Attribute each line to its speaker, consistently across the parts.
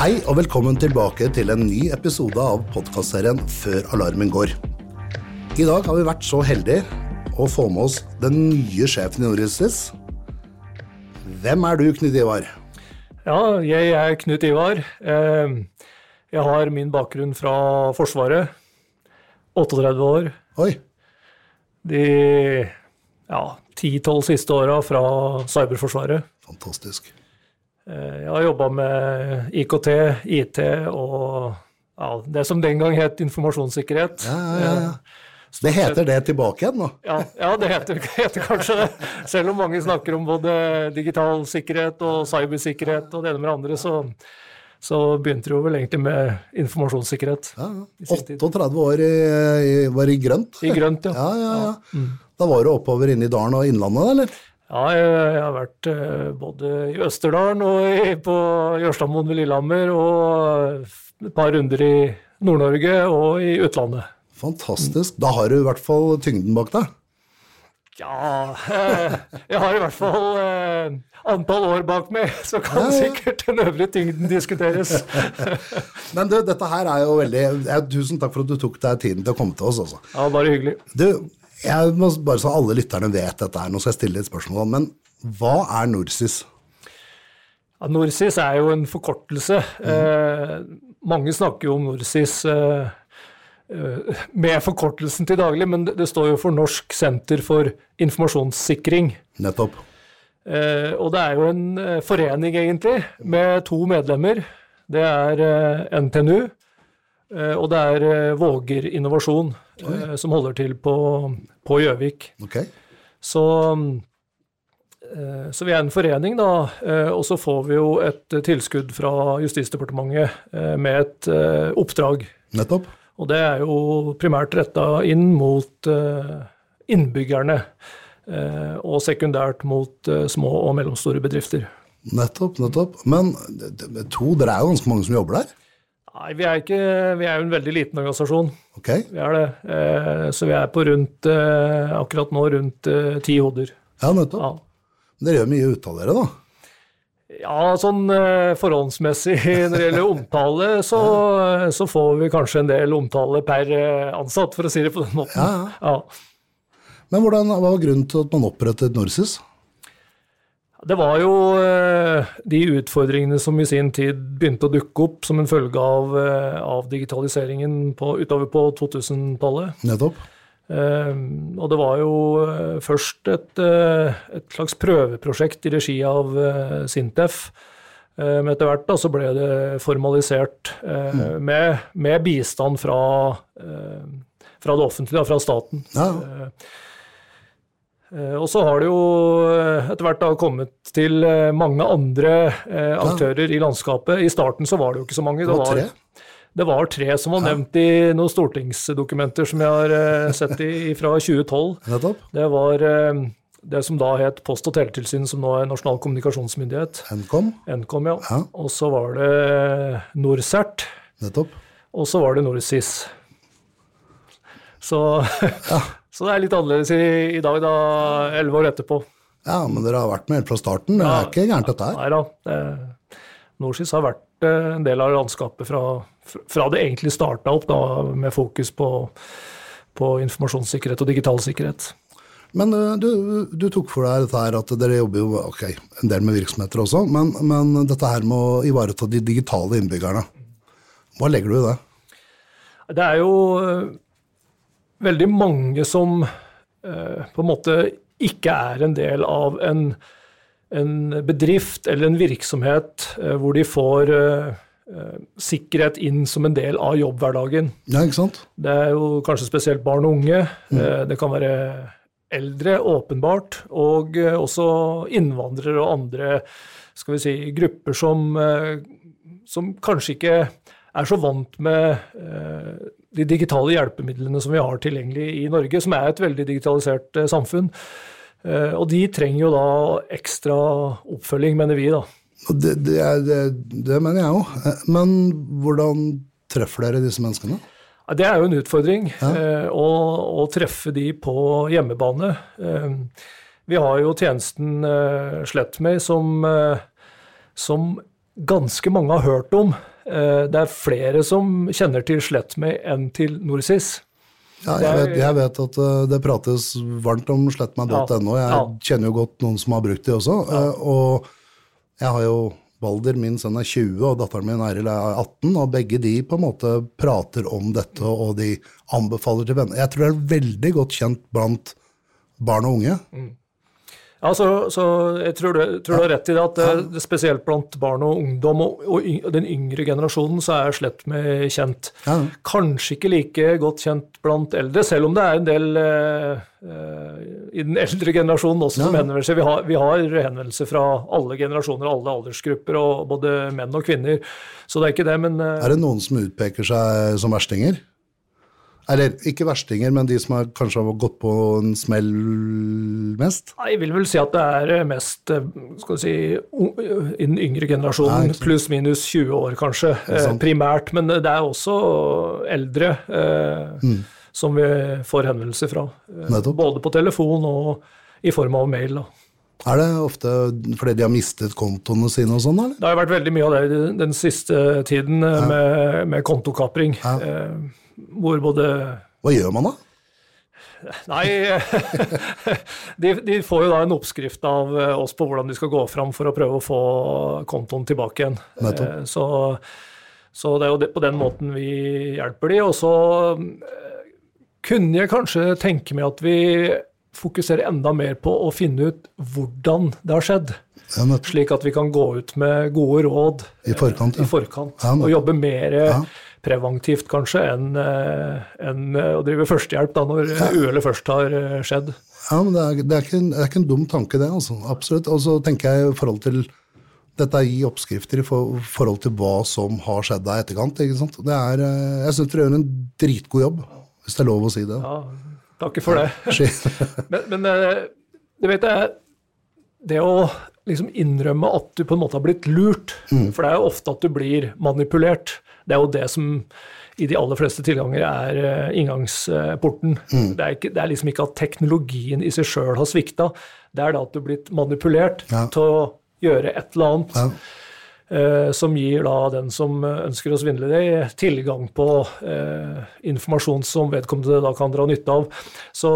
Speaker 1: Hei og velkommen tilbake til en ny episode av podkastserien Før alarmen går. I dag har vi vært så heldige å få med oss den nye sjefen i Nordicis. Hvem er du, Knut Ivar?
Speaker 2: Ja, jeg er Knut Ivar. Eh, Jeg har min bakgrunn fra Forsvaret. 38 år.
Speaker 1: Oi,
Speaker 2: De ja, 10-12 siste åra fra Cyberforsvaret.
Speaker 1: fantastisk.
Speaker 2: Eh, Jeg har jobba med IKT, IT og ja, det som den gang het informasjonssikkerhet.
Speaker 1: Ja, ja, ja, Så Det heter det tilbake igjen nå.
Speaker 2: Ja, ja det heter, heter kanskje det. Selv om mange snakker om både digital sikkerhet og cybersikkerhet og det ene med det andre, så, så begynte det jo vel egentlig med informasjonssikkerhet.
Speaker 1: Ja, ja. 38 år i, i, var i grønt.
Speaker 2: I grønt, ja.
Speaker 1: Ja, ja, ja. Da var du oppover inne i dalen og innlandet, eller?
Speaker 2: Ja, jeg, har vært eh, både i Østerdalen og på Jørstadmoen ved Lillehammer, og et par runder i Nord-Norge og i utlandet.
Speaker 1: Fantastisk. Da har du i hvert fall tyngden bak deg.
Speaker 2: Ja, eh, jeg har i hvert fall eh, antall år bak meg, så kan
Speaker 1: Ja, ja.
Speaker 2: sikkert den øvrige tyngden diskuteres.
Speaker 1: Men du, dette her er jo veldig Tusen takk for at du tok deg tiden til å komme til oss. Altså.
Speaker 2: Ja, bare hyggelig.
Speaker 1: Du, jeg må bare så alle lytterne vet dette her, nå skal jeg stille et spørsmål, men hva er Norsis?
Speaker 2: Ja, Norsis er jo en forkortelse. Eh, mange snakker jo om Norsis eh, eh, med forkortelsen til daglig, men det, det står jo for Norsk senter for informasjonssikring.
Speaker 1: Nettopp.
Speaker 2: Eh, og det er jo en eh, forening, egentlig, med to medlemmer. Det er eh, NTNU, og det er eh, Våger Innovasjon, Oi. som holder til på på Gjøvik.
Speaker 1: Okay.
Speaker 2: Så, eh, så vi er en forening, da, eh, og så får vi jo et eh, tilskudd fra Justisdepartementet eh, med et eh, oppdrag.
Speaker 1: Nettopp.
Speaker 2: Og det er jo primært retta inn mot eh, innbyggerne, eh, og sekundært mot eh, små og mellomstore bedrifter.
Speaker 1: Nettopp, nettopp. Men to, dere er jo ganske mange som jobber der.
Speaker 2: Nei, vi er, ikke, vi er jo en veldig liten organisasjon.
Speaker 1: Okay.
Speaker 2: Vi er det. Eh, så vi er på rundt, eh, akkurat nå rundt eh, ti hoder.
Speaker 1: Ja, nettopp.
Speaker 2: Ja.
Speaker 1: Dere gjør mye ut av dere, da.
Speaker 2: Ja, sånn eh, forholdsmessig når det gjelder omtale, så, så får vi kanskje en del omtale per eh, ansatt, for å si det på den måten.
Speaker 1: Ja,
Speaker 2: Ja.
Speaker 1: Men hvordan, hva var grunnen til at man opprettet Norsis?
Speaker 2: Det var jo eh, de utfordringene som i sin tid begynte å dukke opp som en følge av, eh, av digitaliseringen på, utover på 2000-tallet.
Speaker 1: Nettopp.
Speaker 2: Eh, og det var jo først et, et slags prøveprosjekt i regi av Sintef. Men etter hvert da, så ble det formalisert eh, med, med bistand fra, fra det offentlige, fra staten.
Speaker 1: Ja.
Speaker 2: Eh, Og så har det jo eh, etter hvert da kommet til eh, mange andre aktører i landskapet. I starten så var det jo ikke så mange.
Speaker 1: Det var tre.
Speaker 2: Det var tre som var nevnt i noen stortingsdokumenter som jeg har sett i, fra 2012.
Speaker 1: Nettopp.
Speaker 2: Det var det som da het Post- og teletilsyn, som nå er Nasjonal kommunikasjonsmyndighet.
Speaker 1: Nkom.
Speaker 2: Nkom, ja.
Speaker 1: Ja.
Speaker 2: Og så var det NorCERT,
Speaker 1: Nettopp.
Speaker 2: og så var det NorSIS. Så, så det er litt annerledes i, i dag, da, elleve år etterpå.
Speaker 1: Ja, men dere har vært med helt fra starten. Det er ikke gærent, dette her.
Speaker 2: Nei da. NorSIS har vært eh, en del av landskapet fra, fra det egentlig starta opp, da, med fokus på, på informasjonssikkerhet og digital sikkerhet.
Speaker 1: Men du, du tok for deg dette her at dere jobber jo ok, en del med virksomheter også, men, men dette her med å ivareta de digitale innbyggerne. Hva legger du i det?
Speaker 2: Det er jo eh, veldig mange som eh, på en måte ikke er en del av en, en bedrift eller en virksomhet eh, hvor de får eh, eh, sikkerhet inn som en del av jobbhverdagen.
Speaker 1: Ja, ikke sant?
Speaker 2: Det er jo kanskje spesielt barn og unge. Mm. Det kan være eldre, åpenbart, og eh, også innvandrere og andre skal vi si, grupper som, eh, som kanskje ikke er så vant med eh, de digitale hjelpemidlene som vi har tilgjengelig i Norge, som er et veldig digitalisert eh, samfunn. Eh, Og de trenger jo da ekstra oppfølging, mener vi. da.
Speaker 1: Det, det, er, det, det mener jeg jo. Men hvordan treffer dere disse menneskene?
Speaker 2: Det er jo en utfordring ja. å, å treffe de på hjemmebane. Eh, vi har jo tjenesten eh, som, eh, som ganske mange har hørt om. Eh, det er flere som kjenner til SlettMe enn til Norsis.
Speaker 1: Ja, jeg, vet, jeg vet at uh, det prates varmt om slettmeg.no. Jeg kjenner jo godt noen som har brukt det også. uh, og jeg har jo Balder, min sønn er 20, og datteren min Eiril er 18. Og begge de på en måte prater om dette, og de anbefaler til venner. Jeg tror det er veldig godt kjent blant barn og unge.
Speaker 2: Ja, så, så jeg tror du, tror du har rett i det at det, det spesielt blant barn og ungdom og, og yng, den yngre generasjonen så er slett med kjent.
Speaker 1: Ja.
Speaker 2: Kanskje ikke like godt kjent blant eldre, selv om det er en del eh, eh, i den eldre generasjonen også som henvender seg. Vi har, vi har henvendelser fra alle generasjoner, alle aldersgrupper, og både menn og kvinner. Så det er ikke det, men eh,
Speaker 1: Er det noen som utpeker seg som verstinger? Eller ikke verstinger, men de som har kanskje har gått på en smell mest?
Speaker 2: Jeg vil vel si at det er eh, mest eh, skal si, i den yngre generasjonen, pluss minus 20 år kanskje, eh, primært. Men det er også eldre eh, som vi får henvendelser fra.
Speaker 1: Mm. Nettopp.
Speaker 2: Både på telefon og i form av mail. Da.
Speaker 1: Er det ofte fordi de har mistet kontoene sine og sånn, eller?
Speaker 2: Det har vært veldig mye av det den siste tiden ja. med, med kontokapring.
Speaker 1: Ja.
Speaker 2: Eh, hvor både
Speaker 1: Hva gjør man da?
Speaker 2: Nei, de, de får jo da en oppskrift av eh, oss på hvordan de skal gå fram for å prøve å få kontoen tilbake igjen. Eh, Så, så det er jo på den måten vi hjelper de. Og så eh, kunne jeg kanskje tenke meg at vi fokuserer enda mer på å finne ut hvordan det har skjedd.
Speaker 1: Ja.
Speaker 2: Slik at vi kan gå ut med gode råd
Speaker 1: I forkant, ja.
Speaker 2: i forkant og jobbe mer
Speaker 1: Ja.
Speaker 2: Preventivt kanskje enn en eh, å drive førstehjelp da når uhellet først har eh, skjedd.
Speaker 1: Ja, men det er, det, er ikke, en- det er ikke en dum tanke, det. altså. Absolutt. Og så tenker jeg i forhold til dette er å gi oppskrifter i for, forhold til hva som har skjedd deg i etterkant. ikke sant? Det er, eh, jeg syns dere gjør en dritgod jobb, hvis det er lov å si det.
Speaker 2: Ja, Takker for det. Men, men eh, du vet det, det å liksom innrømme at du på en måte har blitt lurt,
Speaker 1: Mm.
Speaker 2: for det er jo ofte at du blir manipulert. Det er jo det som i de aller fleste tilganger er eh, inngangsporten.
Speaker 1: Mm.
Speaker 2: Det, er ikke, det er liksom ikke at teknologien i seg sjøl har svikta, det er da at du er blitt manipulert
Speaker 1: Ja.
Speaker 2: til å gjøre et eller annet.
Speaker 1: Ja.
Speaker 2: eh, som gir da den som ønsker å svindle deg, tilgang på eh, informasjon som vedkommende da kan dra nytte av. Så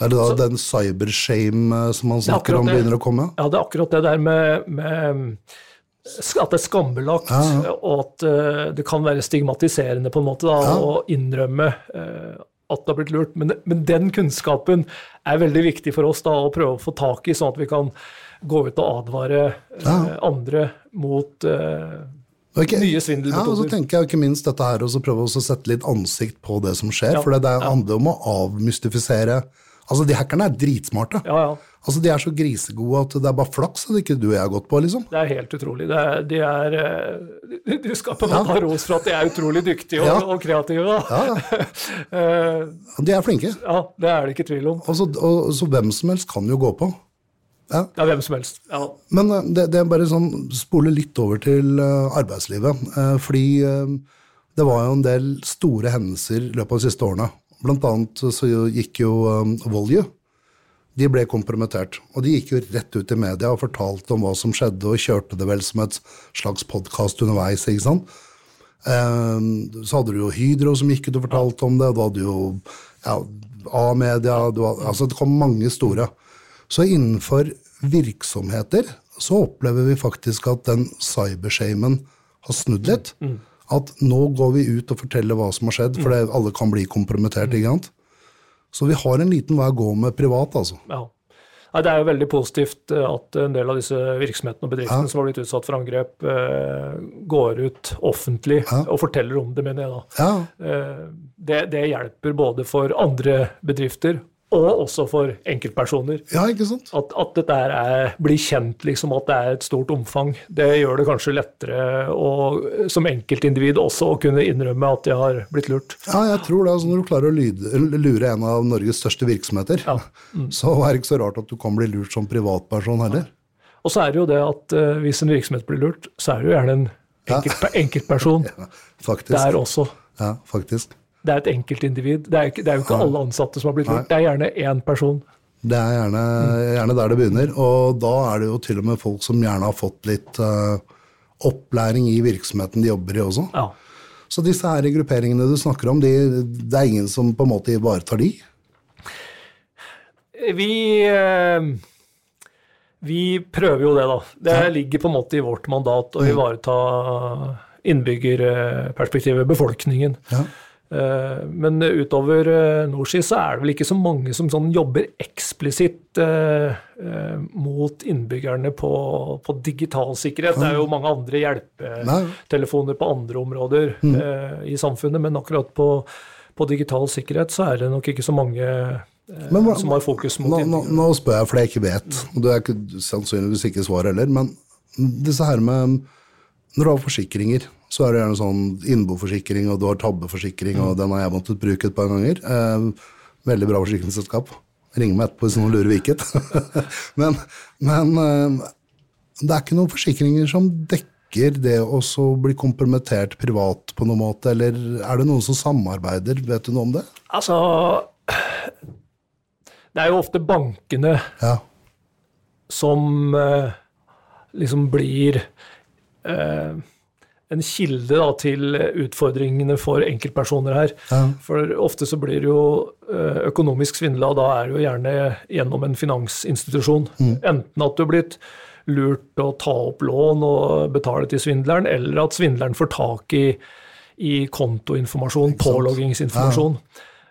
Speaker 1: Er det da den cybershame eh, som man snakker om, begynner å komme?
Speaker 2: ja, det er akkurat det der med, med at det er skambelagt,
Speaker 1: Ja,
Speaker 2: og at eh, det kan være stigmatiserende på en måte da,
Speaker 1: Ja.
Speaker 2: å innrømme eh, at det har blitt lurt. Men, men den kunnskapen er veldig viktig for oss da, å prøve å få tak i, sånn at vi kan gå ut og advare
Speaker 1: Ja.
Speaker 2: andre mot
Speaker 1: Okay.
Speaker 2: Nye
Speaker 1: Ja, og så tenker jeg ikke minst dette her, og så prøve å sette litt ansikt på det som skjer.
Speaker 2: Ja,
Speaker 1: For det er-
Speaker 2: ja.
Speaker 1: handler om å avmystifisere Altså, de hackerne er dritsmarte.
Speaker 2: Ja, ja.
Speaker 1: Altså, De er så grisegode at det er bare flaks at ikke du og jeg har gått på, liksom.
Speaker 2: Det er helt utrolig. Det er, de er, eh, du skal på en måte ha ros for at de er utrolig dyktige og,
Speaker 1: Ja.
Speaker 2: og kreative. Da.
Speaker 1: Ja,
Speaker 2: Eh,
Speaker 1: De er flinke.
Speaker 2: ja, det er det ikke tvil om.
Speaker 1: Og så, og, så hvem som helst kan jo gå på. Ja.
Speaker 2: Ja, hvem som helst. Ja.
Speaker 1: Men eh, det, det er bare sånn spole litt over til arbeidslivet. fordi det var jo en del store hendelser i løpet av de siste årene. Blant annet så gikk jo um. De ble kompromittert. Og de gikk jo rett ut i media og fortalte om hva som skjedde, og kjørte det vel som et slags podkast underveis. ikke sant? Eh, så hadde du jo Hydro som gikk ut og fortalte om det, og du hadde jo A-media altså Det kom mange store. Så innenfor virksomheter så opplever vi faktisk at den cybershamen har snudd litt. At nå går vi ut og forteller hva som har skjedd, for det, alle kan bli kompromittert. ikke sant? Så vi har en liten vei å gå med privat, altså.
Speaker 2: Ja. Nei, det er jo veldig positivt eh, at en del av disse virksomhetene og bedriftene
Speaker 1: Ja.
Speaker 2: som har blitt utsatt for angrep, eh, går ut offentlig
Speaker 1: Ja.
Speaker 2: og forteller om det, mener jeg da.
Speaker 1: Ja,
Speaker 2: Eh, det, det hjelper både for andre bedrifter og også for enkeltpersoner.
Speaker 1: ja ikke sant?
Speaker 2: At, at dette er, blir kjent, liksom, at det er et stort omfang. Det gjør det kanskje lettere å, som enkeltindivid også å kunne innrømme at de har blitt lurt.
Speaker 1: Ja, jeg tror det. Altså, når du klarer å lyde, lure en av Norges største virksomheter,
Speaker 2: Ja.
Speaker 1: så er det ikke så rart at du kan bli lurt som privatperson heller.
Speaker 2: Og så er det jo det at uh, hvis en virksomhet blir lurt, så er det jo gjerne en enkelt, enkeltperson
Speaker 1: Faktisk.
Speaker 2: der også.
Speaker 1: Ja, faktisk.
Speaker 2: Det er et enkeltindivid. Det er, ikke, det er jo ikke alle ansatte som har blitt lurt. Det er gjerne én person.
Speaker 1: Det er gjerne, gjerne der det begynner. Og da er det jo til og med folk som gjerne har fått litt uh, opplæring i virksomheten de jobber i også.
Speaker 2: Ja.
Speaker 1: Så disse her grupperingene du snakker om, de, det er ingen som på en måte ivaretar de?
Speaker 2: Vi eh, vi prøver jo det, da. Det ligger på en måte i vårt mandat å ivareta innbyggerperspektivet, befolkningen.
Speaker 1: Ja.
Speaker 2: Eh, Men utover eh, Norsi så er det vel ikke så mange som sånn jobber eksplisitt eh, mot innbyggerne på, på digital sikkerhet. Det er jo mange andre hjelpetelefoner på andre områder eh, i samfunnet, men akkurat på, på digital sikkerhet så er det nok ikke så mange
Speaker 1: hva-
Speaker 2: som har fokus mot
Speaker 1: Nå, nå,
Speaker 2: innbyggerne.
Speaker 1: nå spør jeg for jeg ikke vet, og du er sannsynligvis ikke svar heller, men disse her med Når du har forsikringer, så er det gjerne sånn innboforsikring, og du har tabbeforsikring, og den har jeg måttet bruke et par ganger. Eh, veldig bra forsikringsselskap. Ring meg etterpå hvis noen lurer hvilket. men men eh, det er ikke noen forsikringer som dekker det å så bli kompromittert privat på noen måte, eller er det noen som samarbeider? Vet du noe om det?
Speaker 2: Altså Det er jo ofte bankene
Speaker 1: Ja.
Speaker 2: som eh, liksom blir eh, en kilde da, til utfordringene for enkeltpersoner her.
Speaker 1: Ja.
Speaker 2: For ofte så blir det jo eh, økonomisk svindla, da er det jo gjerne gjennom en finansinstitusjon. Enten at du er blitt lurt å ta opp lån og betale til svindleren, eller at svindleren får tak i, i kontoinformasjon, påloggingsinformasjon.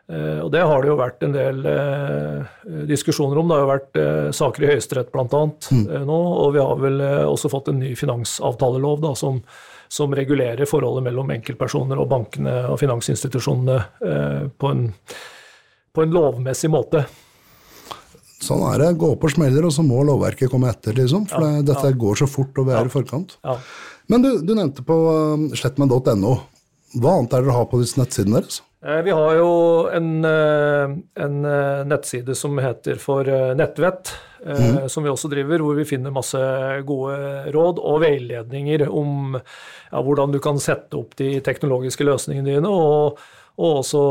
Speaker 2: Eh, og det har det jo vært en del eh, diskusjoner om. Det har jo vært eh, saker i Høyesterett bl.a. Eh, nå, og vi har vel eh, også fått en ny finansavtalelov da, som, som regulerer forholdet mellom enkeltpersoner og bankene og finansinstitusjonene eh, på, en, på en lovmessig måte.
Speaker 1: Sånn er det. Gå på smeller, og så må lovverket komme etter, liksom. For
Speaker 2: Ja,
Speaker 1: dette dette går så fort, og vi er i forkant.
Speaker 2: Ja.
Speaker 1: Men du, du nevnte på um, slettmenn.no. Hva annet er det dere har på nettsidene deres?
Speaker 2: Eh, Vi har jo en, eh, en eh, nettside som heter for Nettvett, mm. som vi også driver, hvor vi finner masse gode råd og veiledninger om ja, hvordan du kan sette opp de teknologiske løsningene dine, og, og også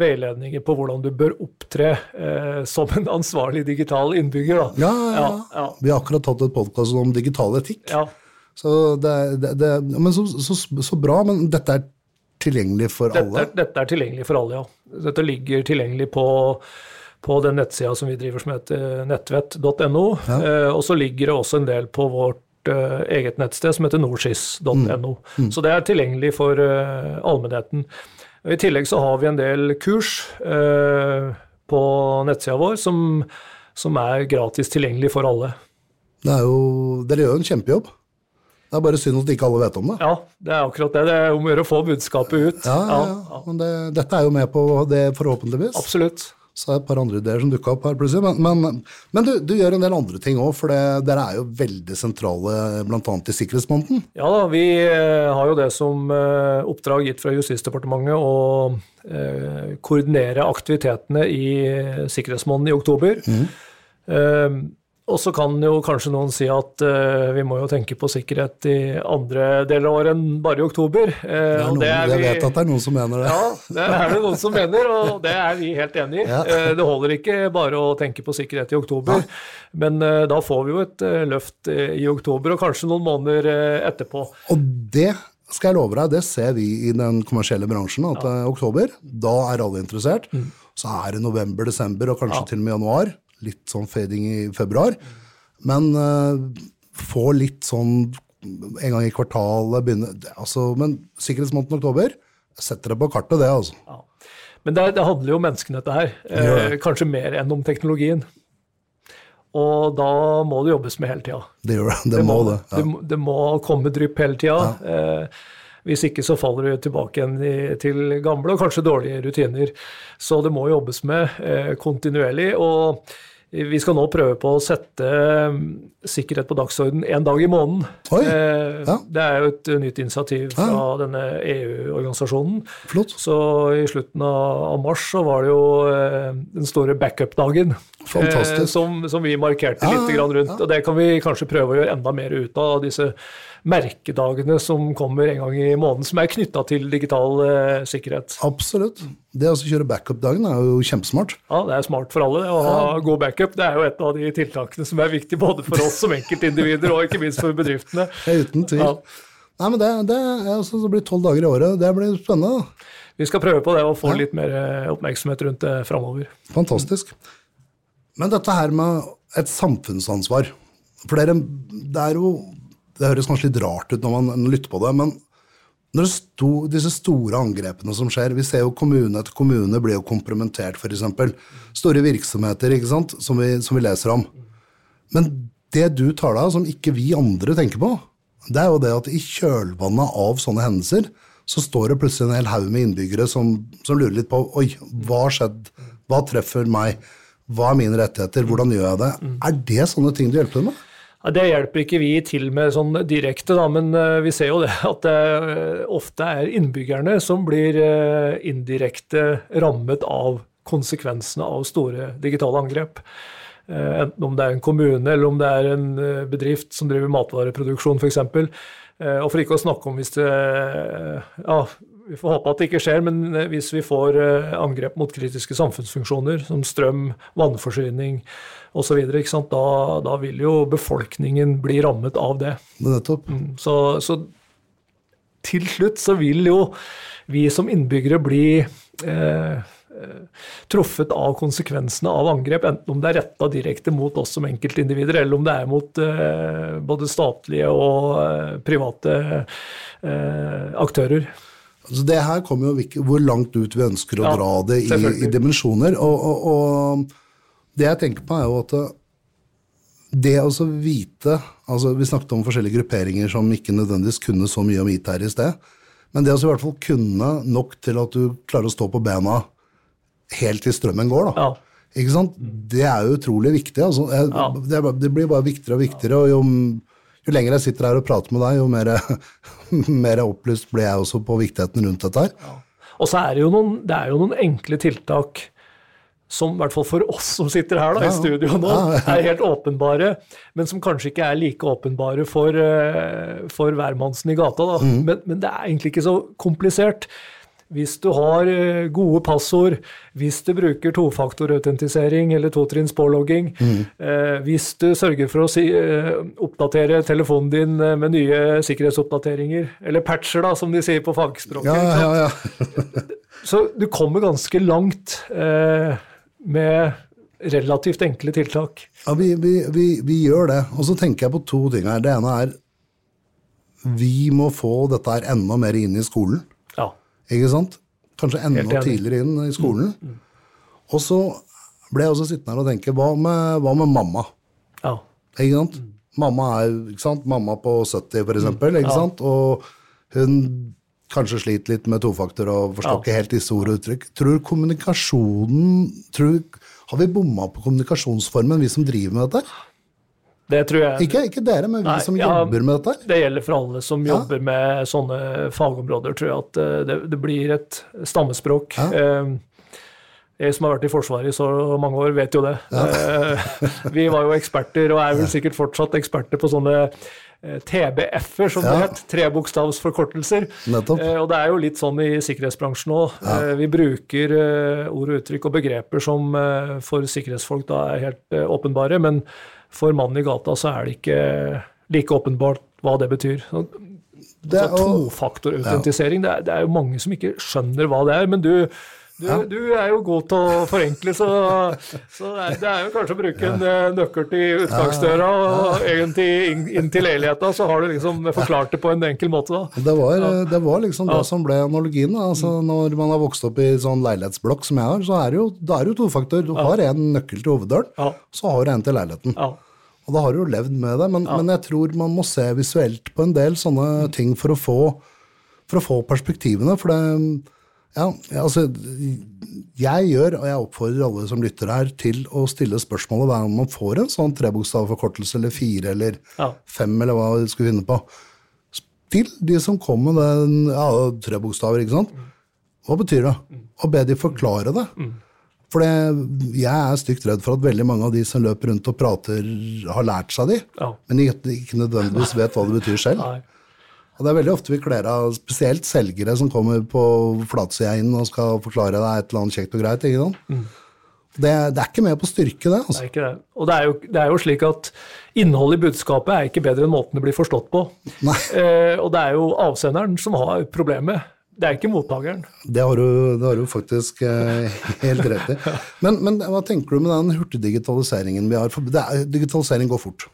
Speaker 2: veiledninger på hvordan du bør opptre eh, som en ansvarlig digital innbygger.
Speaker 1: Ja, ja, ja. Vi har akkurat tatt et podkast om digital etikk.
Speaker 2: Ja.
Speaker 1: Så det, det, det, men så, så, så bra, men dette er tilgjengelig for
Speaker 2: Dette
Speaker 1: alle?
Speaker 2: dette er tilgjengelig for alle, ja. Dette ligger tilgjengelig på, på den nettsida som vi driver som heter nettvett.no. Eh, og så ligger det også en del på vårt eh, eget nettsted som heter norsis.no. Så det er tilgjengelig for eh, allmennheten. I tillegg så har vi en del kurs eh, på nettsida vår som, som er gratis tilgjengelig for alle.
Speaker 1: Det er jo, dere gjør jo en kjempejobb. Det er bare synd at ikke alle vet om det.
Speaker 2: Ja, det er akkurat det. Det er om å gjøre å få budskapet ut.
Speaker 1: Ja, ja, ja. Men det, dette er jo med på det, forhåpentligvis.
Speaker 2: Absolutt.
Speaker 1: Så er det et par andre ideer som dukka opp her plutselig. Men, men, men du, du gjør en del andre ting òg, for det, dere er jo veldig sentrale bl.a. i sikkerhetsmåneden.
Speaker 2: Ja da, vi eh, har jo det som eh, oppdrag gitt fra Justisdepartementet å eh, koordinere aktivitetene i sikkerhetsmåneden i oktober. Eh, og så kan jo kanskje noen si at uh, vi må jo tenke på sikkerhet i andre deler av året enn bare i oktober. Uh,
Speaker 1: Det er noen,
Speaker 2: det er
Speaker 1: jeg vet at det er noen som mener det.
Speaker 2: ja, det er det noen som mener, og det er vi helt enig i.
Speaker 1: Ja.
Speaker 2: Uh, Det holder ikke bare å tenke på sikkerhet i oktober, men eh, da får vi jo et løft i oktober, og kanskje noen måneder etterpå.
Speaker 1: Og det skal jeg love deg, det ser vi i den kommersielle bransjen, at ja. oktober, da er alle interessert.
Speaker 2: Mm.
Speaker 1: Så er det november, desember og kanskje til og med januar. Litt sånn fading i februar. Men uh, få litt sånn en gang i kvartalet begynne altså, Men sikkerhetsmåneden oktober, setter det på kartet, det, altså.
Speaker 2: Ja. Men det, det handler jo om menneskene, dette her. Eh, kanskje mer enn om teknologien. Og da må det jobbes med hele tida.
Speaker 1: Det gjør det. Det må det.
Speaker 2: det,
Speaker 1: Ja.
Speaker 2: må- det må komme drypp hele tida. Eh, hvis ikke så faller du tilbake igjen i, til gamle og kanskje dårlige rutiner. Så det må jobbes med eh, kontinuerlig. og vi skal nå prøve på å sette mm, sikkerhet på dagsorden én dag i måneden.
Speaker 1: Oi,
Speaker 2: Eh,
Speaker 1: ja.
Speaker 2: Det er jo et nytt initiativ fra denne EU-organisasjonen.
Speaker 1: Flott.
Speaker 2: Så i slutten av mars så var det jo eh, den store backup-dagen.
Speaker 1: Fantastisk.
Speaker 2: Eh, som, som vi markerte
Speaker 1: Ja,
Speaker 2: litt grann rundt.
Speaker 1: ja.
Speaker 2: Og det kan vi kanskje prøve å gjøre enda mer ut av, disse merkedagene som kommer en gang i måneden, som er knytta til digital eh, sikkerhet.
Speaker 1: Absolutt. Det å kjøre backup-dagen er jo kjempesmart.
Speaker 2: Ja, det er smart for alle. det, Å ha god backup det er jo et av de tiltakene som er viktig både for oss som enkeltindivider og ikke minst for bedriftene.
Speaker 1: Uten tvil.
Speaker 2: Ja.
Speaker 1: Nei, men det, det, altså, det blir tolv dager i året. Det blir spennende. da.
Speaker 2: Vi skal prøve på det og få litt mer eh, oppmerksomhet rundt det framover.
Speaker 1: Fantastisk. Men dette her med et samfunnsansvar For dere, det er jo Det høres kanskje litt rart ut når man lytter på det, men når det sto, disse store angrepene som skjer Vi ser jo kommune etter kommune blir jo kompromittert, f.eks. Store virksomheter ikke sant, som vi, som vi leser om. Men det du tar deg av, som ikke vi andre tenker på, det er jo det at i kjølvannet av sånne hendelser, så står det plutselig en hel haug med innbyggere som, som lurer litt på Oi, hva har skjedd? Hva treffer meg? Hva er mine rettigheter? Hvordan gjør jeg det? Er det sånne ting du hjelper med?
Speaker 2: Det hjelper ikke vi til med sånn direkte, da, men uh, vi ser jo det at det uh, ofte er innbyggerne som blir uh, indirekte rammet av konsekvensene av store digitale angrep. Enten om det er en kommune eller om det er en bedrift som driver matvareproduksjon f.eks. Og for ikke å snakke om hvis det ja, vi får håpe at det ikke skjer, men hvis vi får angrep mot kritiske samfunnsfunksjoner som strøm, vannforsyning osv., da, da vil jo befolkningen bli rammet av det.
Speaker 1: Nettopp.
Speaker 2: Så, så til slutt så vil jo vi som innbyggere bli eh, truffet av konsekvensene av angrep, enten om det er retta direkte mot oss som enkeltindivider, eller om det er mot eh, både statlige og eh, private eh, aktører.
Speaker 1: Altså det her kommer jo hvor langt ut vi ønsker å
Speaker 2: Ja,
Speaker 1: dra det i, i dimensjoner. Og, og, og det jeg tenker på, er jo at det- å vite altså Vi snakket om forskjellige grupperinger som ikke nødvendigvis kunne så mye om IT her i sted. Men det å i hvert fall kunne nok til at du klarer å stå på bena helt til strømmen går, da.
Speaker 2: Ja.
Speaker 1: Ikke sant? Det er jo utrolig viktig. Altså. Jeg,
Speaker 2: Ja.
Speaker 1: det, det blir bare viktigere og viktigere. og jo, jo lenger jeg sitter her og prater med deg, jo mer, mer opplyst blir jeg også på viktigheten rundt dette her.
Speaker 2: Og så er det jo noen, det er jo noen enkle tiltak som i hvert fall for oss som sitter her da,
Speaker 1: Ja,
Speaker 2: i studio nå,
Speaker 1: ja, ja.
Speaker 2: er helt åpenbare, men som kanskje ikke er like åpenbare for, eh, for hvermannsen i gata. Da.
Speaker 1: Mm.
Speaker 2: Men, men det er egentlig ikke så komplisert. Hvis du har eh, gode passord, hvis du bruker tofaktorautentisering eller totrinns pålogging,
Speaker 1: Mm.
Speaker 2: eh, hvis du sørger for å si, eh, oppdatere telefonen din med nye sikkerhetsoppdateringer, eller patcher, da, som de sier på fagspråket.
Speaker 1: Ja, ja, ja.
Speaker 2: Så du kommer ganske langt eh, med relativt enkle tiltak.
Speaker 1: ja vi, vi, vi, vi gjør det. Og så tenker jeg på to ting her. Det ene er vi må få dette her enda mer inn i skolen. Ikke sant? Kanskje enda.
Speaker 2: Mm,
Speaker 1: tidligere inn i skolen. Og så ble jeg også sittende her og tenke, hva med, hva med mamma?
Speaker 2: ja.
Speaker 1: Ikke sant? Mamma er ikke sant? Mamma på 70, for eksempel, ikke
Speaker 2: Ja.
Speaker 1: sant? Og hun kanskje sliter litt med tofaktor og forstår
Speaker 2: Ja.
Speaker 1: ikke helt disse ord og uttrykk. Tror kommunikasjonen tror, Har vi bomma på kommunikasjonsformen, vi som driver med dette?
Speaker 2: Det tror jeg
Speaker 1: Ikke, ikke dere, men vi
Speaker 2: Nei,
Speaker 1: som
Speaker 2: ja.
Speaker 1: jobber med dette.
Speaker 2: det gjelder for alle som
Speaker 1: Ja.
Speaker 2: jobber med sånne fagområder, tror jeg at eh, det, det blir et stammespråk.
Speaker 1: Ja.
Speaker 2: Eh, Jeg som har vært i Forsvaret i så mange år, vet jo det. Eh, Vi var jo eksperter, og er vel sikkert fortsatt eksperter på sånne TBF-er, som det het. Trebokstavsforkortelser. Og det er jo litt sånn i sikkerhetsbransjen òg. Vi bruker ord og uttrykk og begreper som for sikkerhetsfolk da er helt åpenbare, men for mannen i gata så er det ikke like åpenbart hva det betyr. Så,
Speaker 1: Det er-
Speaker 2: så tofaktorautentisering, ja. det, er- det er jo mange som ikke skjønner hva det er. Men du, du, du er jo god til å forenkle, så, så det, er, det er jo kanskje å bruke en eh, nøkkel til utgangsdøra og egentlig inn, inn til leiligheta, så har du liksom forklart det på en enkel måte da.
Speaker 1: Det var, det var liksom
Speaker 2: Ja.
Speaker 1: det som ble analogien. Altså, Når man har vokst opp i sånn leilighetsblokk som jeg har, så er det jo, da er det jo tofaktor. Du har en nøkkel til hoveddøren, så har du en til leiligheten.
Speaker 2: Ja.
Speaker 1: Og da har du jo levd med det, men, men jeg tror man må se visuelt på en del sånne ting for å få, for å få perspektivene. For det Ja, altså Jeg gjør, og jeg oppfordrer alle som lytter her, til å stille spørsmålet hver gang man får en sånn trebokstavforkortelse eller fire eller
Speaker 2: Ja.
Speaker 1: fem, eller hva du skulle finne på. Til de som kommer med den, ja, tre bokstaver, ikke sant. Hva betyr det? Og be de forklare det. For det, jeg er stygt redd for at veldig mange av de som løper rundt og prater, har lært seg de,
Speaker 2: Ja.
Speaker 1: men ikke, nødvendigvis vet hva det betyr selv.
Speaker 2: Nei.
Speaker 1: Og det er veldig ofte vi kler av spesielt selgere som kommer på flatsida inn og skal forklare deg et eller annet kjekt og greit. ikke sant? Det, det er ikke med på styrke det. Altså.
Speaker 2: Det er ikke det. Og det er, jo, det er jo slik at innholdet i budskapet er ikke bedre enn måten det blir forstått på. Eh, og det er jo avsenderen som har problemet. Det er ikke mottakeren.
Speaker 1: Det har du, det har du faktisk eh, helt rett i. Men, men hva tenker du med den hurtigdigitaliseringen vi har? For er, digitalisering går fort.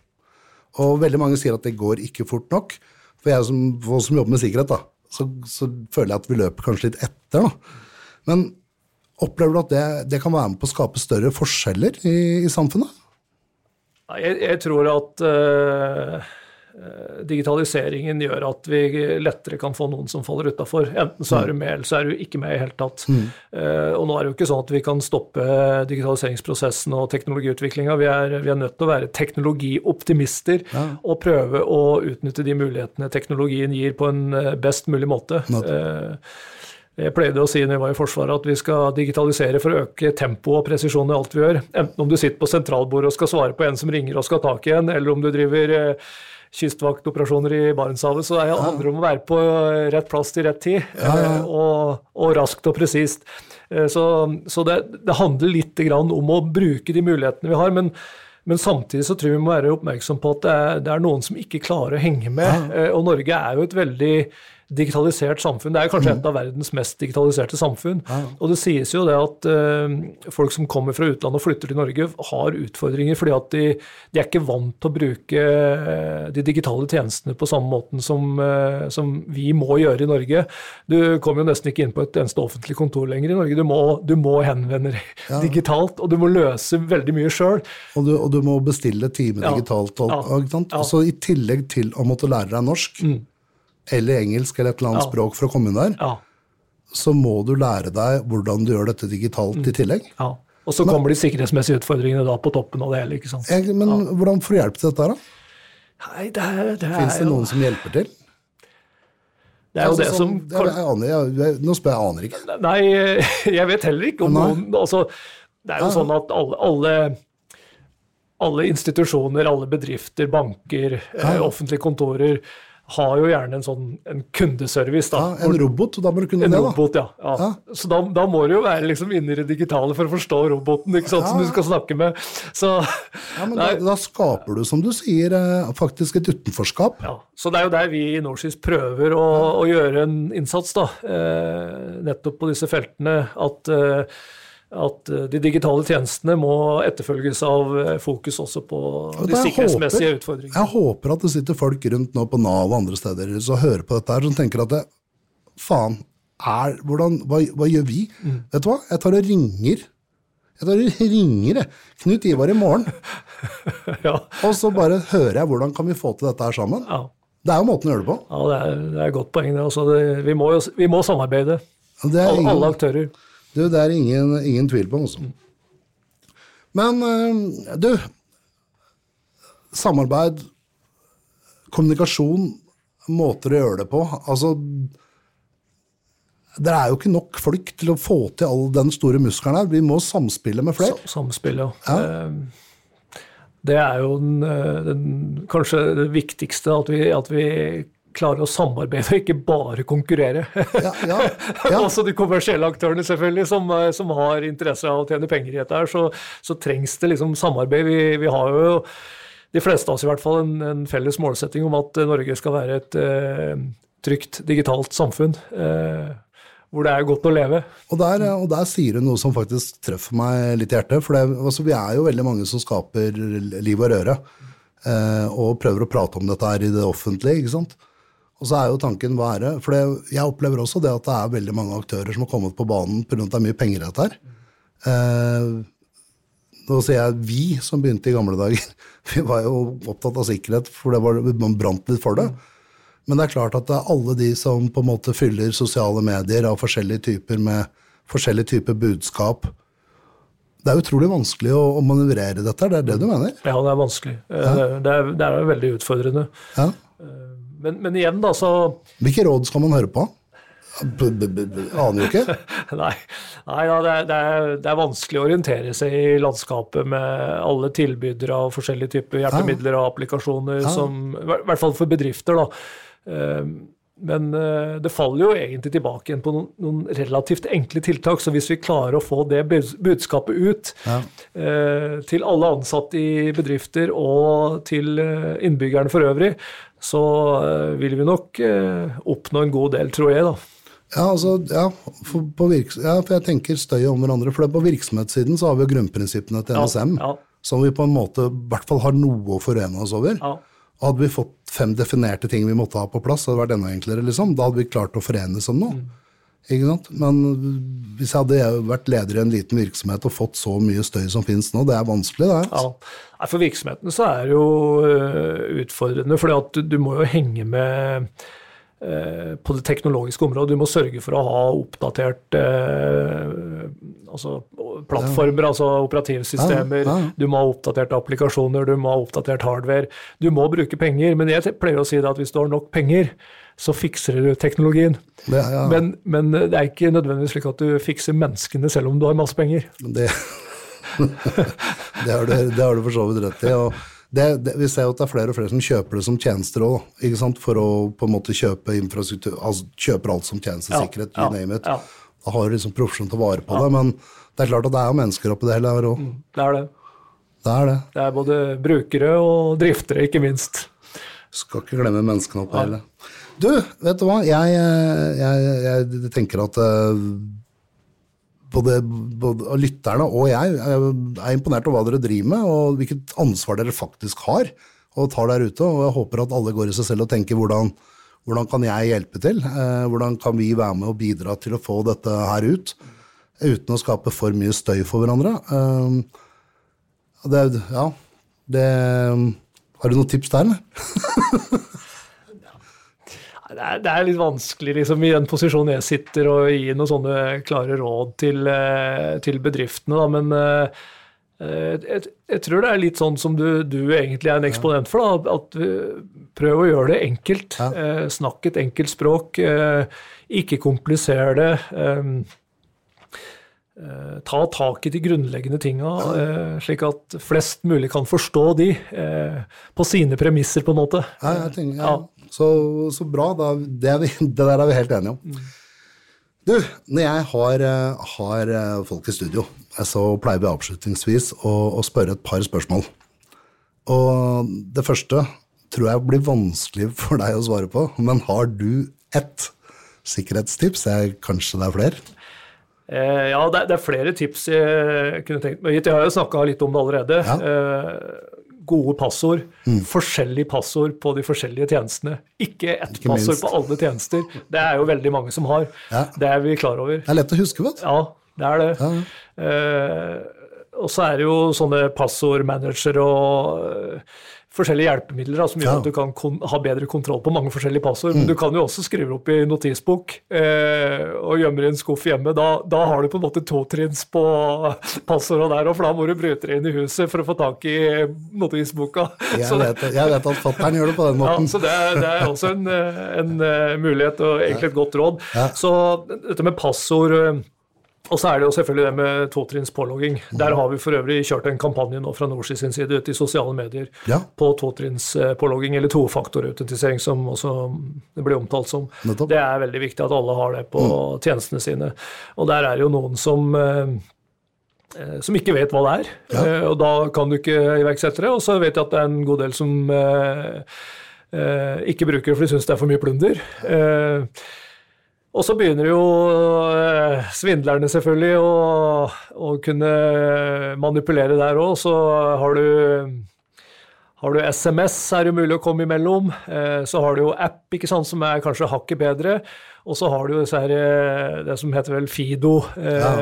Speaker 1: Og veldig mange sier at det går ikke fort nok. For jeg som, for som jobber med sikkerhet, da, så, så føler jeg at vi løper kanskje litt etter. Da. Men opplever du at det, det kan være med på å skape større forskjeller i, i samfunnet?
Speaker 2: Jeg, jeg tror at eh, digitaliseringen gjør at vi lettere kan få noen som faller utafor. Enten så er du med, eller så er du ikke med i hele tatt. Eh, og nå er det jo ikke sånn at vi kan stoppe digitaliseringsprosessen og teknologiutviklinga. Vi, vi er nødt til å være teknologioptimister og prøve å utnytte de mulighetene teknologien gir på en eh, best mulig måte. Eh, jeg pleide å si når jeg var i Forsvaret at vi skal digitalisere for å øke tempoet og presisjonen i alt vi gjør. Enten om du sitter på sentralbordet og skal svare på en som ringer og skal ha tak i en, eller om du driver eh, kystvaktoperasjoner i Barentshavet, så det handler om å være på eh, rett plass til rett tid, eh, og, og raskt og presist. Eh, Så, så det, det handler litt grann om å bruke de mulighetene vi har. men men samtidig så tror vi må være oppmerksom på at det er, det er noen som ikke klarer å henge med. Ja. Og Norge er jo et veldig digitalisert samfunn. Det er kanskje et av verdens mest digitaliserte samfunn. Og det sies jo det at eh, folk som kommer fra utlandet og flytter til Norge, har utfordringer fordi at de, de er ikke vant til å bruke eh, de digitale tjenestene på samme måten som, eh, som vi må gjøre i Norge. Du kommer jo nesten ikke inn på et eneste offentlig kontor lenger i Norge. Du må, du må henvende deg digitalt, og du må løse veldig mye sjøl.
Speaker 1: Og du, og du må bestille time
Speaker 2: Ja.
Speaker 1: digitalt. Og,
Speaker 2: Ja.
Speaker 1: ikke?
Speaker 2: Ja. Mm.
Speaker 1: Så I tillegg til å måtte lære deg norsk, eller engelsk eller et eller annet
Speaker 2: Ja.
Speaker 1: språk for å komme inn der,
Speaker 2: Ja.
Speaker 1: så må du lære deg hvordan du gjør dette digitalt
Speaker 2: Mm.
Speaker 1: i tillegg.
Speaker 2: Ja. Og så kommer de sikkerhetsmessige utfordringene da på toppen av det hele. ikke sant?
Speaker 1: Jeg, men hvordan får du hjelp til dette da?
Speaker 2: Nei, det er, det er
Speaker 1: Fins det
Speaker 2: jo
Speaker 1: noen som hjelper til?
Speaker 2: det er jo
Speaker 1: Altså,
Speaker 2: det som
Speaker 1: sånn- jeg, jeg aner, jeg, Nå spør jeg, aner ikke.
Speaker 2: Nei, jeg vet heller ikke om
Speaker 1: Nei.
Speaker 2: noen altså, Det er jo sånn at alle, alle, alle institusjoner, alle bedrifter, banker, eh, offentlige kontorer har jo gjerne en sånn en kundeservice. da.
Speaker 1: Ja, en robot, da må du kunne
Speaker 2: En
Speaker 1: det, da.
Speaker 2: robot, ja. ja. Så da, da må du jo være liksom inne i det digitale for å forstå roboten ikke sant, som du skal snakke med. Så,
Speaker 1: Ja, men da, da skaper du, som du sier, eh, faktisk et utenforskap.
Speaker 2: ja. så det er jo der vi i Norsis prøver å, å gjøre en innsats, da. Eh, nettopp på disse feltene. At, eh, at eh, de digitale tjenestene må etterfølges av eh, fokus også på de sikkerhetsmessige
Speaker 1: håper-
Speaker 2: utfordringene.
Speaker 1: Jeg håper at det sitter folk rundt nå på Nav og andre steder som hører på dette her, som tenker at det, faen, er, hvordan, hva, hva gjør vi?
Speaker 2: Mm.
Speaker 1: Vet du hva? Jeg tar og ringer. Jeg tar og ringer, jeg. Knut Ivar i morgen.
Speaker 2: Ja,
Speaker 1: Og så bare hører jeg hvordan kan vi få til dette her sammen.
Speaker 2: ja.
Speaker 1: Det er jo måten å gjøre det på.
Speaker 2: ja det, er, det er et godt poeng. Det. Det, vi, må jo, vi må samarbeide,
Speaker 1: Det
Speaker 2: alle, alle aktører.
Speaker 1: Du, det er ingen, ingen tvil på. altså. Men eh, du Samarbeid, kommunikasjon, måter å gjøre det på. Altså Det er jo ikke nok folk til å få til all den store muskelen her. Vi må samspille med flere.
Speaker 2: Samspille, Samspill, ja. Eh, Det er jo den, eh, den, kanskje det viktigste, at vi, at vi klarer å samarbeide og ikke bare konkurrere.
Speaker 1: Ja, ja, ja.
Speaker 2: Også de kommersielle aktørene, selvfølgelig, som, eh, som har interesse av å tjene penger i dette. her, Så, så trengs det liksom samarbeid. Vi, vi har jo, de fleste av oss i hvert fall, en, en felles målsetting om at eh, Norge skal være et eh, trygt digitalt samfunn. Eh, hvor det er godt å leve.
Speaker 1: Og der, og der sier du noe som faktisk treffer meg litt i hjertet. For det, altså, vi er jo veldig mange som skaper liv og røre. Eh, og prøver å prate om dette her i det offentlige. ikke sant? Og så er jo tanken hva er det? For det, jeg opplever også det at det er veldig mange aktører som har kommet på banen pga. at det er mye penger i dette her. Eh, nå sier jeg vi som begynte i gamle dager. Vi var jo opptatt av sikkerhet, for det var, man brant litt for det. Men det er klart at det er alle de som på en måte fyller sosiale medier av forskjellige typer med forskjellige typer budskap. Det er utrolig vanskelig å, å manøvrere dette, det er det du mener?
Speaker 2: Ja, det er vanskelig. Eh, Det, er, det er veldig utfordrende.
Speaker 1: Ja.
Speaker 2: Men, men igjen, da, så
Speaker 1: Hvilke råd skal man høre på? B -b -b Aner jo ikke.
Speaker 2: Nei, Nei ja, det, er, det, er, det, er, vanskelig å orientere seg i landskapet med alle tilbydere av forskjellige typer hjelpemidler og applikasjoner, ja. som, i hvert fall for bedrifter. da. Eh, men eh, det faller jo egentlig tilbake igjen på noen, relativt enkle tiltak. Så hvis vi klarer å få det budskapet ut ja. eh, til alle ansatte i bedrifter og til innbyggerne for øvrig, så eh, vil vi nok eh, oppnå en god del, tror jeg. da.
Speaker 1: Ja, altså, ja, for, ja, for jeg tenker støy om hverandre. For på virksomhetssiden så har vi jo grunnprinsippene til NSM, ja, som vi på en måte i hvert fall har noe å forene oss over. Hadde vi fått fem definerte ting vi måtte ha på plass, hadde det vært enda enklere. liksom. Da hadde vi klart å forenes om noe. Mm. Ikke sant? Men hvis jeg hadde vært leder i en liten virksomhet og fått så mye støy som finnes nå, det er vanskelig, det.
Speaker 2: Altså. Ja. For virksomheten så er det jo øh, utfordrende, for du, må jo henge med øh, på det teknologiske området. Du må sørge for å ha oppdatert eh, altså plattformer, ja. altså operativsystemer. Ja, ja. Du må ha oppdaterte applikasjoner, du må ha oppdatert hardware. Du må bruke penger. Men jeg pleier å si at hvis du har nok penger, så fikser du teknologien. Ja, ja. Men, men, det er ikke nødvendigvis slik at du fikser menneskene selv om du har masse penger.
Speaker 1: Det, det, har, du, det har, du, for så vidt rett i. Det, det, vi ser jo at det er flere og flere som kjøper det som tjenester òg, for å på en måte kjøpe infrastruktur, altså kjøper alt som tjenestesikkerhet, ja, you name it. Da har du liksom profesjonen til å vare på det, men det er klart at det er jo mennesker oppi det hele her òg. Mm,
Speaker 2: det er det.
Speaker 1: Det er det.
Speaker 2: Det er både brukere og driftere, ikke minst.
Speaker 1: Skal ikke glemme menneskene oppi ja. hele. Du, vet du hva? Jeg, jeg, jeg tenker at uh, både, både, lytterne og jeg er imponert over hva dere driver med, og hvilket ansvar dere faktisk har og tar der ute. Og jeg håper at alle går i seg selv og tenker hvordan, hvordan kan jeg hjelpe til? Hvordan kan vi være med og bidra til å få dette her ut? Uten å skape for mye støy for hverandre. Det, ja, det Har du noen tips der, eller?
Speaker 2: det er, det er, litt vanskelig liksom, i den posisjonen jeg sitter, å gi noen sånne klare råd til, eh, til bedriftene. Da. Men uh, jeg, jeg, tror det er litt sånn som du, du egentlig er en eksponent for. Da, at Prøv å gjøre det enkelt. Ja. Snakk et enkelt språk. Ikke kompliser det. Ta tak i de grunnleggende tinga, slik at flest mulig kan forstå de på sine premisser, på en måte.
Speaker 1: Ja, jeg tenker, ja. Så, så bra. Da, det, vi, det, der er vi helt enige om. Mm. Du, når jeg har, eh, har, eh, folk i studio, så pleier vi avslutningsvis å, å, spørre et par spørsmål. Og det første tror jeg blir vanskelig for deg å svare på, men har du ett sikkerhetstips? Jeg, kanskje det er flere?
Speaker 2: Eh, ja, det, det, er flere tips jeg kunne tenkt meg Jeg har jo snakka litt om det allerede. Ja. Eh, gode passord, mm. forskjellige passord på de forskjellige tjenestene. Ikke ett Ikke passord minst. på alle tjenester. Det er jo veldig mange som har. Ja. Det er vi klar over.
Speaker 1: Det er lett å huske, vet
Speaker 2: du. Ja, det er det. Ja. Uh, og så er det jo sånne passordmanagere og forskjellige hjelpemidler da, som gjør ja. at du kan ha bedre kontroll på mange forskjellige passord. Mm. Men du kan jo også skrive opp i notisbok eh, og gjemme i en skuff hjemme. Da, da, har du på en måte totrinns på passordet der, for da må du bryte deg inn i huset for å få tak i notisboka.
Speaker 1: Jeg, vet, jeg vet, at fatter'n gjør det på den måten.
Speaker 2: Ja, så det er, det er også en, en, eh, mulighet og egentlig et godt råd. Ja. Så dette med passord eh, og så er det jo selvfølgelig det med totrinns pålogging. Der har vi for øvrig kjørt en kampanje nå fra Norsi sin side ute i sosiale medier ja. på totrinns pålogging, eller tofaktorautentisering, som også det blir omtalt som. Nettopp. Det er veldig viktig at alle har det på mm. tjenestene sine. Og der er det jo noen som eh, eh, som ikke vet hva det er, ja. Eh, og da kan du ikke iverksette det. Og så vet jeg at det er en god del som ikke bruker det for de syns det er for mye plunder. Og så begynner jo eh, svindlerne selvfølgelig å, å kunne manipulere der òg. Så har du, har du SMS, er det mulig å komme imellom. Eh, så har du jo app, ikke sant, som er kanskje hakket bedre. Og så har du jo her, eh, det som heter vel Fido. Ja.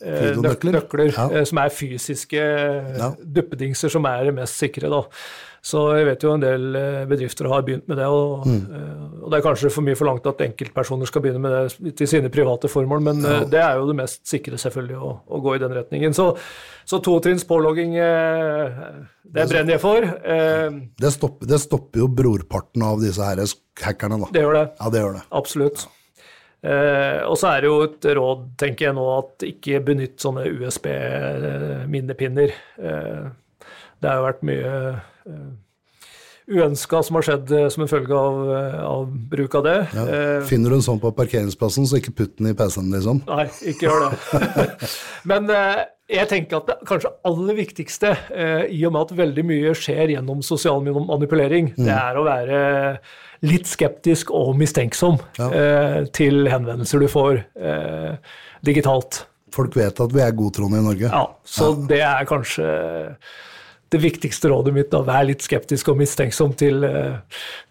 Speaker 2: Nøkler, ja. som er fysiske ja. duppedingser som er det mest sikre. da. Så jeg vet jo en del eh, bedrifter har begynt med det. Og, mm. Eh, og, det er kanskje for mye forlangt at enkeltpersoner skal begynne med det til sine private formål, men ja. Eh, det er jo det mest sikre, selvfølgelig, å, å gå i den retningen. Så, så totrinns pålogging, det brenner jeg for.
Speaker 1: Det stopper, det stopper, jo brorparten av disse her hackerne, da.
Speaker 2: Det gjør det.
Speaker 1: Ja, det gjør det.
Speaker 2: Absolutt. Eh, og så er det jo et råd, tenker jeg nå, at ikke benytt sånne USB-minnepinner. Eh, det har jo vært mye uønska som har skjedd eh, som en følge av, eh, av bruk av det.
Speaker 1: Ja.
Speaker 2: Eh,
Speaker 1: Finner du en sånn på parkeringsplassen, så ikke putt den i PC-en, liksom.
Speaker 2: Nei, ikke gjør det. Men eh, jeg tenker at det kanskje aller viktigste, eh, i og med at veldig mye skjer gjennom sosial manipulering,
Speaker 1: Mm.
Speaker 2: det er å være litt skeptisk og mistenksom
Speaker 1: Ja.
Speaker 2: eh, til henvendelser du får eh, digitalt.
Speaker 1: Folk vet at vi er godtroende i Norge.
Speaker 2: Ja, så det er kanskje det viktigste rådet mitt. da, Vær litt skeptisk og mistenksom til, eh,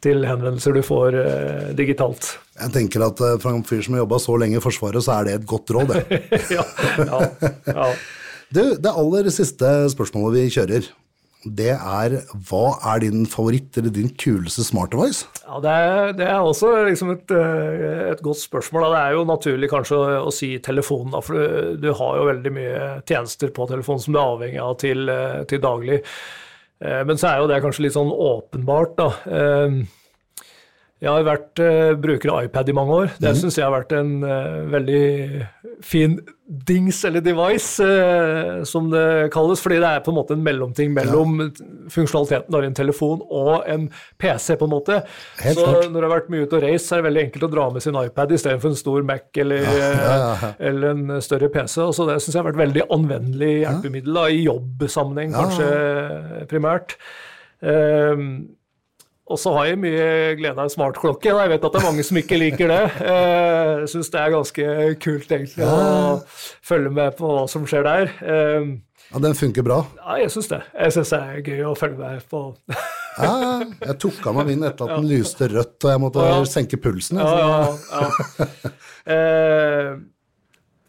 Speaker 2: til henvendelser du får eh, digitalt.
Speaker 1: Jeg tenker at for fra en fyr som har jobba så lenge i Forsvaret, så er det et godt råd. det.
Speaker 2: ja, ja, ja.
Speaker 1: Du, det aller siste spørsmålet vi kjører, det er hva er din favoritt eller din kuleste smart?
Speaker 2: Ja, det er, det er også liksom et, eh, et godt spørsmål. Det er jo naturlig kanskje å, å si telefonen, for du, du har jo veldig mye tjenester på telefonen som du er avhengig av til, eh, til daglig. Eh, Men så er jo det kanskje litt sånn åpenbart, da. Jeg har vært uh, bruker av iPad i mange år. Det syns jeg har vært en uh, veldig fin dings eller device, uh, som det kalles. Fordi det er på en måte en mellomting mellom funksjonaliteten av en telefon og en PC, på en måte.
Speaker 1: Helt
Speaker 2: så
Speaker 1: klart.
Speaker 2: når det har vært mye ute og reist, så er det veldig enkelt å dra med sin iPad istedenfor en stor Mac eller,
Speaker 1: ja, ja.
Speaker 2: eller en større PC. Så det syns jeg har vært veldig anvendelig hjelpemiddel da, i jobbsammenheng,
Speaker 1: Ja.
Speaker 2: kanskje primært. Um, og så har jeg mye glede av smartklokke. Jeg vet at det er mange som ikke liker det. Eh, Jeg syns det er ganske kult egentlig å følge med på hva som skjer der. Eh,
Speaker 1: Ja, Den funker bra.
Speaker 2: Ja, jeg syns det. Jeg syns det er gøy å følge med på.
Speaker 1: Ja, ja. Jeg tok av meg min etter at den lyste rødt, og jeg måtte
Speaker 2: Ja.
Speaker 1: senke pulsen.
Speaker 2: Ja,
Speaker 1: altså.
Speaker 2: ja, ja. Eh,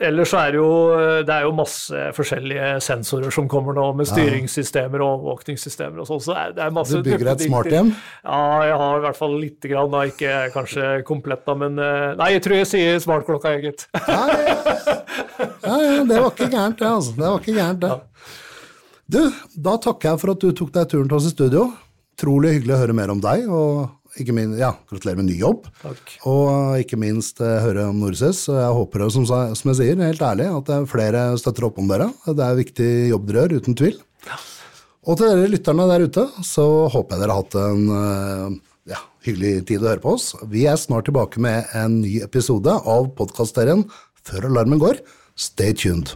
Speaker 2: Ellers så er det jo, det er jo masse forskjellige sensorer som kommer nå, med styringssystemer og overvåkningssystemer og sånn. Så det er, det masse
Speaker 1: Du bygger et smarthjem?
Speaker 2: Ja, jeg har i hvert fall lite grann, da. Ikke kanskje komplett, da, men eh, Nei, jeg tror jeg sier smartklokka, jeg, gitt.
Speaker 1: Ja, ja, ja, det var ikke gærent, det. altså. Det var ikke gærent, det. Du, da takker jeg for at du tok deg turen til oss i studio. Trolig hyggelig å høre mer om deg, og ikke minst, ja, gratulerer med ny jobb.
Speaker 2: Takk.
Speaker 1: Og ikke minst eh, høre om Norses. Og Jeg håper, som, som jeg sier, helt ærlig, at er flere støtter opp om dere. Det er viktig jobb dere gjør, uten tvil. Ja. Og til dere lytterne der ute, så håper jeg dere har hatt en eh, ja, hyggelig tid å høre på oss. Vi er snart tilbake med en ny episode av podkastserien Før alarmen går. Stay tuned.